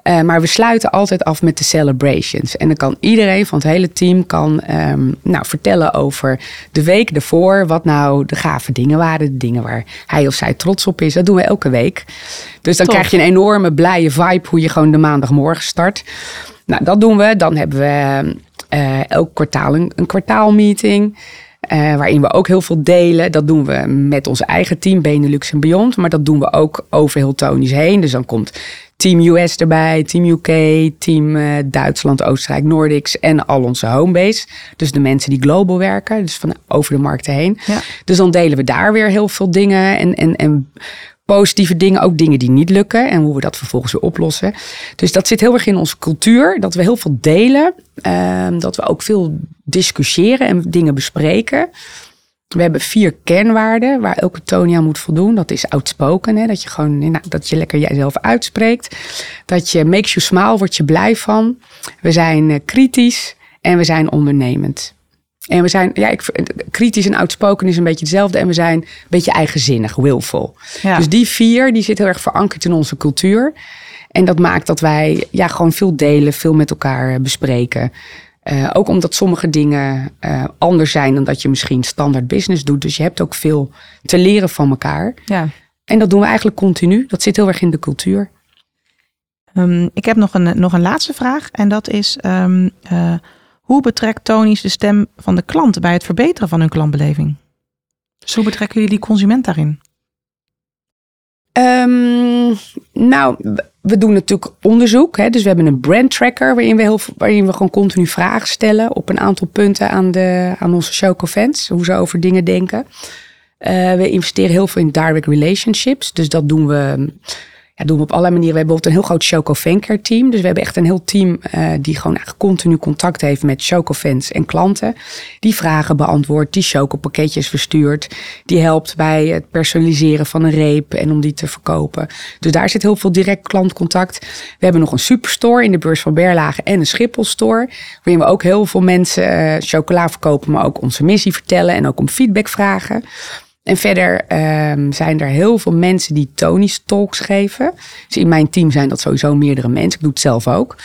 Uh, maar we sluiten altijd af met de celebrations. En dan kan iedereen van het hele team kan, um, nou, vertellen over de week ervoor. Wat nou de gave dingen waren. De dingen waar hij of zij trots op is. Dat doen we elke week. Dus dan Tof. krijg je een enorme blije vibe hoe je gewoon de maandagmorgen start. Nou, dat doen we. Dan hebben we uh, elk kwartaal een, een kwartaalmeeting. Uh, waarin we ook heel veel delen. Dat doen we met ons eigen team, Benelux en Beyond. Maar dat doen we ook over heel Tonisch heen. Dus dan komt Team US erbij, Team UK, Team uh, Duitsland, Oostenrijk, Nordics en al onze homebase. Dus de mensen die global werken, dus van over de markten heen. Ja. Dus dan delen we daar weer heel veel dingen en, en, en positieve dingen, ook dingen die niet lukken en hoe we dat vervolgens weer oplossen. Dus dat zit heel erg in onze cultuur, dat we heel veel delen, uh, dat we ook veel discussiëren en dingen bespreken. We hebben vier kernwaarden waar elke Tonia moet voldoen. Dat is outspoken, hè? dat je gewoon nou, dat je lekker jijzelf uitspreekt. Dat je makes you smile, word je blij van. We zijn uh, kritisch en we zijn ondernemend. En we zijn, ja, ik, kritisch en outspoken is een beetje hetzelfde. En we zijn een beetje eigenzinnig, willful. Ja. Dus die vier, die zit heel erg verankerd in onze cultuur. En dat maakt dat wij ja, gewoon veel delen, veel met elkaar bespreken. Uh, ook omdat sommige dingen uh, anders zijn dan dat je misschien standaard business doet. Dus je hebt ook veel te leren van elkaar. Ja. En dat doen we eigenlijk continu. Dat zit heel erg in de cultuur. Um, ik heb nog een, nog een laatste vraag. En dat is: um, uh, hoe betrekt Tony's de stem van de klant bij het verbeteren van hun klantbeleving? Dus hoe betrekken jullie die consument daarin? Um, nou, we doen natuurlijk onderzoek. Hè? Dus we hebben een brand tracker waarin we, heel, waarin we gewoon continu vragen stellen op een aantal punten aan, de, aan onze showco-fans. Hoe ze over dingen denken. Uh, we investeren heel veel in direct relationships. Dus dat doen we ja, doen we op allerlei manieren. We hebben bijvoorbeeld een heel groot Choco Fancare team. Dus we hebben echt een heel team uh, die gewoon continu contact heeft met Choco fans en klanten. Die vragen beantwoordt, die Choco pakketjes verstuurt. Die helpt bij het personaliseren van een reep en om die te verkopen. Dus daar zit heel veel direct klantcontact. We hebben nog een superstore in de beurs van Berlage en een Schiphol store. Waarin we ook heel veel mensen uh, chocola verkopen, maar ook onze missie vertellen en ook om feedback vragen. En verder um, zijn er heel veel mensen die Tony's talks geven. Dus in mijn team zijn dat sowieso meerdere mensen. Ik doe het zelf ook.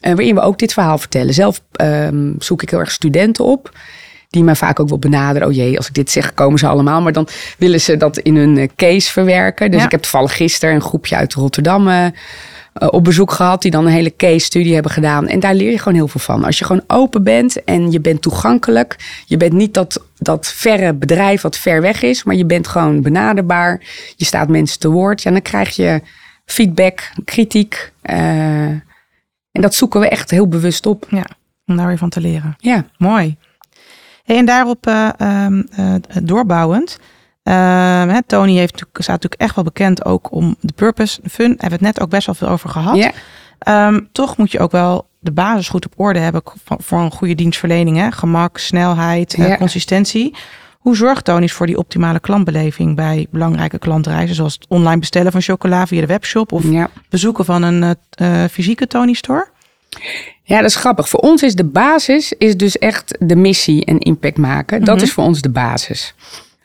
Uh, waarin we ook dit verhaal vertellen. Zelf um, zoek ik heel erg studenten op. Die mij vaak ook wel benaderen. Oh jee, als ik dit zeg, komen ze allemaal. Maar dan willen ze dat in hun uh, case verwerken. Dus ja. ik heb toevallig gisteren een groepje uit Rotterdam uh, uh, op bezoek gehad. Die dan een hele case studie hebben gedaan. En daar leer je gewoon heel veel van. Als je gewoon open bent en je bent toegankelijk. Je bent niet dat, dat verre bedrijf wat ver weg is. Maar je bent gewoon benaderbaar. Je staat mensen te woord. Ja, dan krijg je feedback, kritiek. Uh, en dat zoeken we echt heel bewust op. Ja, om daar weer van te leren. Ja. Mooi. Hey, en daarop uh, uh, Uh, Tony heeft staat natuurlijk echt wel bekend ook om de purpose, fun. Hebben we het net ook best wel veel over gehad. Yeah. Um, toch moet je ook wel de basis goed op orde hebben voor een goede dienstverlening. Hè? Gemak, snelheid, yeah. consistentie. Hoe zorgt Tonies voor die optimale klantbeleving bij belangrijke klantreizen, zoals het online bestellen van chocola via de webshop of bezoeken van een eh, eh, fysieke Tony Store? Ja, dat is grappig. Voor ons is de basis is dus echt de missie en impact maken. Dat Mhm. is voor ons de basis.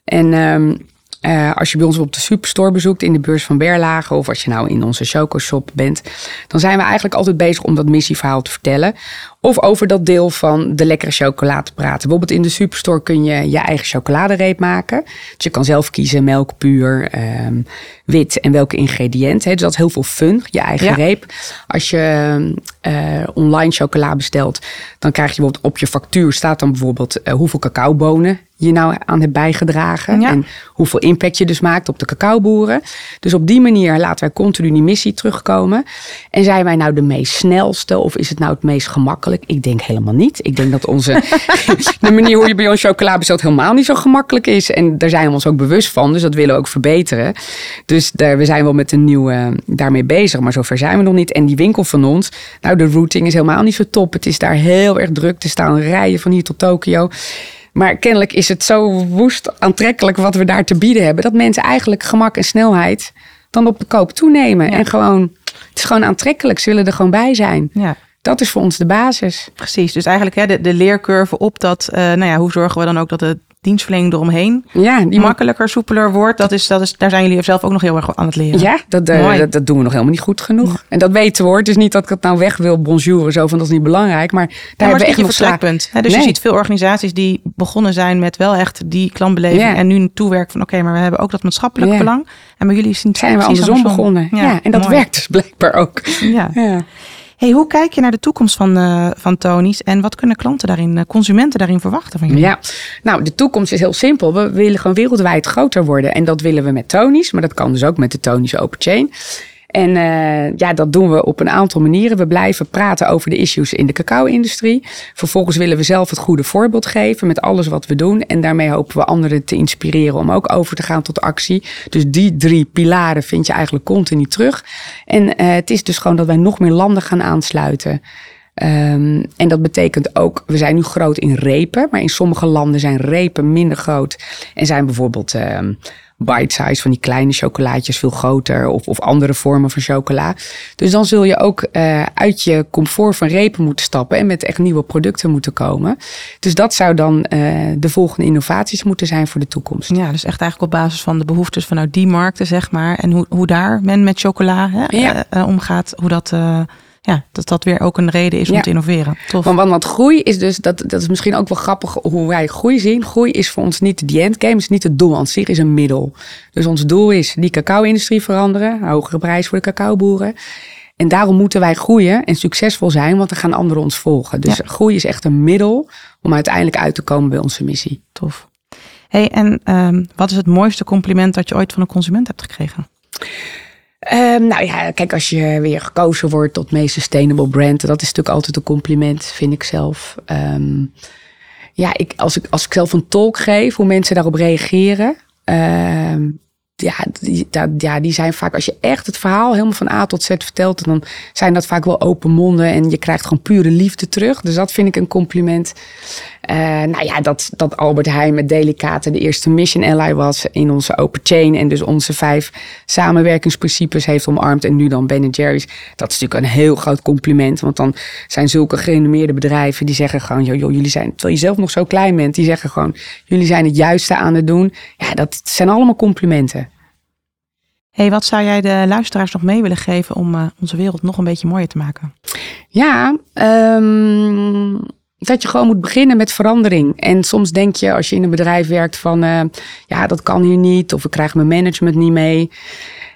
En ehm, eh, als je bij ons op de superstore bezoekt in de beurs van Berlage... of als je nou in onze chocoshop bent... dan zijn we eigenlijk altijd bezig om dat missieverhaal te vertellen. Of over dat deel van de lekkere chocola te praten. Bijvoorbeeld in de superstore kun je je eigen chocoladereep maken. Dus je kan zelf kiezen melk puur, ehm, wit en welke ingrediënten. hè. Dus dat is heel veel fun, je eigen Ja. reep. Als je eh, online chocola bestelt, dan krijg je bijvoorbeeld op je factuur staat dan bijvoorbeeld eh, hoeveel cacaobonen je nou aan hebt bijgedragen. Ja. En hoeveel impact je dus maakt op de cacaoboeren. Dus op die manier laten wij continu die missie terugkomen. En zijn wij nou de meest snelste of is het nou het meest gemakkelijk? Ik denk helemaal niet. Ik denk dat onze de manier hoe je bij ons chocola bestelt helemaal niet zo gemakkelijk is. En daar zijn we ons ook bewust van. Dus dat willen we ook verbeteren. Dus daar, we zijn wel met een nieuwe daarmee bezig. Maar zover zijn we nog niet. En die winkel van ons, nou de routing is helemaal niet zo top. Het is daar heel erg druk. Er staan rijen van hier tot Tokio. Maar kennelijk is het zo woest aantrekkelijk wat we daar te bieden hebben. Dat mensen eigenlijk gemak en snelheid dan op de koop toenemen. Ja. En gewoon, het is gewoon aantrekkelijk. Ze willen er gewoon bij zijn. Ja, Dat is voor ons de basis. precies. Dus eigenlijk hè, de, de leercurve op dat, eh, nou ja, hoe zorgen we dan ook dat de dienstverlening eromheen Ja, die makkelijker, soepeler wordt. Dat is, dat is, daar zijn jullie zelf ook nog heel erg aan het leren. Ja, dat, eh, dat, dat doen we nog helemaal niet goed genoeg. En dat weten we hoor. Het is niet dat ik het nou weg wil bonjouren zo van dat is niet belangrijk. Maar daar Ja, maar hebben we echt vertrekpunt. Hè? Dus je ziet veel organisaties die begonnen zijn met wel echt die klantbeleving. Ja. En nu toewerken van oké, maar we hebben ook dat maatschappelijk belang. En bij jullie het zijn we andersom begonnen. Ja, en dat mooi. werkt dus blijkbaar ook. Ja. Hey, hoe kijk je naar de toekomst van, eh van Tony's en wat kunnen klanten daarin, eh, consumenten daarin verwachten van jullie? Ja, nou, de toekomst is heel simpel. We willen gewoon wereldwijd groter worden. En dat willen we met Tony's, maar dat kan dus ook met de Tony's Open Chain. En eh, ja, dat doen we op een aantal manieren. We blijven praten over de issues in de cacao-industrie. Vervolgens willen we zelf het goede voorbeeld geven met alles wat we doen. En daarmee hopen we anderen te inspireren om ook over te gaan tot actie. Dus die drie pilaren vind je eigenlijk continu terug. En eh, het is dus gewoon dat wij nog meer landen gaan aansluiten. Ehm, en dat betekent ook, we zijn nu groot in repen, maar in sommige landen zijn repen minder groot. En zijn bijvoorbeeld ehm bite-size van die kleine chocolaatjes veel groter of, of andere vormen van chocola. Dus dan zul je ook eh, uit je comfort van repen moeten stappen en met echt nieuwe producten moeten komen. Dus dat zou dan eh, de volgende innovaties moeten zijn voor de toekomst. Ja, dus echt eigenlijk op basis van de behoeftes vanuit die markten, zeg maar. En hoe, hoe daar men met chocola Ja. eh, omgaat. Hoe dat, ja, dat dat weer ook een reden is om Ja. te innoveren. Tof. Want, want, want groei is dus, dat, dat is misschien ook wel grappig hoe wij groei zien. Groei is voor ons niet de endgame, is niet het doel aan zich, is een middel. Dus ons doel is die cacao-industrie veranderen, hogere prijs voor de cacaoboeren. En daarom moeten wij groeien en succesvol zijn, want dan gaan anderen ons volgen. Dus Ja. groei is echt een middel om uiteindelijk uit te komen bij onze missie. Tof. Hey, en ehm, wat is het mooiste compliment dat je ooit van een consument hebt gekregen? Ehm, nou ja, kijk, als je weer gekozen wordt tot meest sustainable brand, dat is natuurlijk altijd een compliment, vind ik zelf. Ehm, ja, ik, als, ik, als ik zelf een talk geef, hoe mensen daarop reageren. ehm, ja, die, ja, die zijn vaak, als je echt het verhaal helemaal van A tot Z vertelt, dan zijn dat vaak wel open monden en je krijgt gewoon pure liefde terug. Dus dat vind ik een compliment. Eh, nou ja, dat, dat Albert Heijn met Delicate de eerste mission ally was in onze open chain. En dus onze vijf samenwerkingsprincipes heeft omarmd. En nu dan Ben Jerry's. Dat is natuurlijk een heel groot compliment. Want dan zijn zulke gerenommeerde bedrijven die zeggen gewoon... Joh, joh, jullie zijn, terwijl je zelf nog zo klein bent, die zeggen gewoon... jullie zijn het juiste aan het doen. Ja, dat zijn allemaal complimenten. Hey, wat zou jij de luisteraars nog mee willen geven om eh, onze wereld nog een beetje mooier te maken? Ja, ehm, dat je gewoon moet beginnen met verandering. En soms denk je als je in een bedrijf werkt van, eh, ja, dat kan hier niet, of ik krijg mijn management niet mee.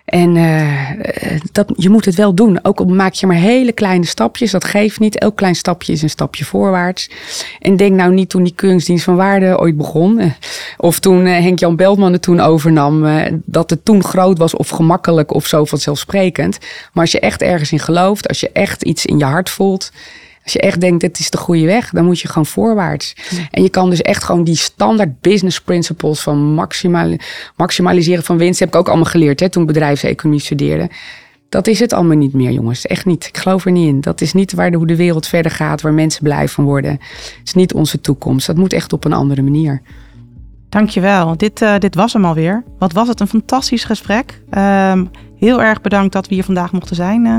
En eh, dat, je moet het wel doen. Ook maak je maar hele kleine stapjes, dat geeft niet. Elk klein stapje is een stapje voorwaarts. En denk nou niet toen die keuringsdienst van waarde ooit begon, of toen Henk-Jan Beltman het toen overnam, dat het toen groot was of gemakkelijk of zo vanzelfsprekend. Maar als je echt ergens in gelooft, als je echt iets in je hart voelt, als je echt denkt, dit is de goede weg, dan moet je gewoon voorwaarts. En je kan dus echt gewoon die standaard business principles van maximali- maximaliseren van winst, heb ik ook allemaal geleerd hè, toen bedrijfseconomie studeerde. Dat is het allemaal niet meer, jongens. Echt niet. Ik geloof er niet in. Dat is niet waar de, hoe de wereld verder gaat, waar mensen blij van worden. Het is niet onze toekomst. Dat moet echt op een andere manier. Dankjewel. Dit, uh, dit was hem alweer. Wat was het een fantastisch gesprek. Um, heel erg bedankt dat we hier vandaag mochten zijn uh,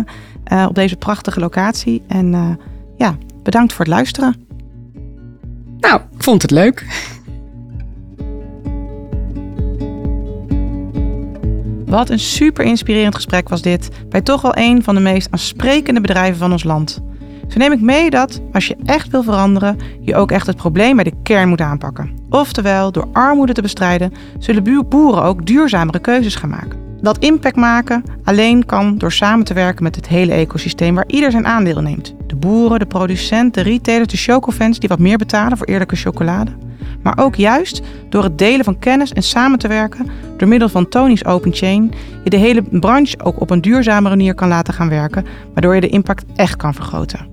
uh, op deze prachtige locatie. En ja, bedankt voor het luisteren. Nou, ik vond het leuk. Wat een super inspirerend gesprek was dit bij toch wel een van de meest aansprekende bedrijven van ons land. Zo neem ik mee dat als je echt wil veranderen, je ook echt het probleem bij de kern moet aanpakken. Oftewel, door armoede te bestrijden, zullen boeren ook duurzamere keuzes gaan maken. Dat impact maken alleen kan door samen te werken met het hele ecosysteem waar ieder zijn aandeel neemt. De boeren, de producent, de retailers, de chocofans die wat meer betalen voor eerlijke chocolade. Maar ook juist door het delen van kennis en samen te werken door middel van Tony's Open Chain je de hele branche ook op een duurzamere manier kan laten gaan werken, waardoor je de impact echt kan vergroten.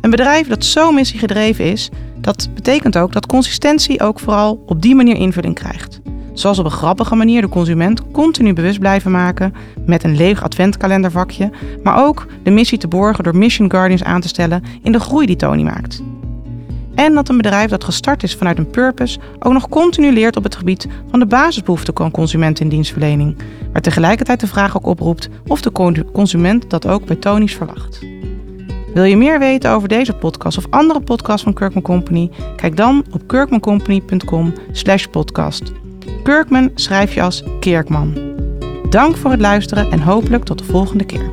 Een bedrijf dat zo missiegedreven is, dat betekent ook dat consistentie ook vooral op die manier invulling krijgt. Zoals op een grappige manier de consument continu bewust blijven maken met een leeg adventkalendervakje, maar ook de missie te borgen door Mission Guardians aan te stellen in de groei die Tony maakt. En dat een bedrijf dat gestart is vanuit een purpose ook nog continu leert op het gebied van de basisbehoeften van consumenten in dienstverlening, waar tegelijkertijd de vraag ook oproept of de consument dat ook bij Tony's verwacht. Wil je meer weten over deze podcast of andere podcasts van Kirkman Company? Kijk dan op kirkmancompany.com slash podcast. Kirkman schrijf je als Kerkman. Dank voor het luisteren en hopelijk tot de volgende keer.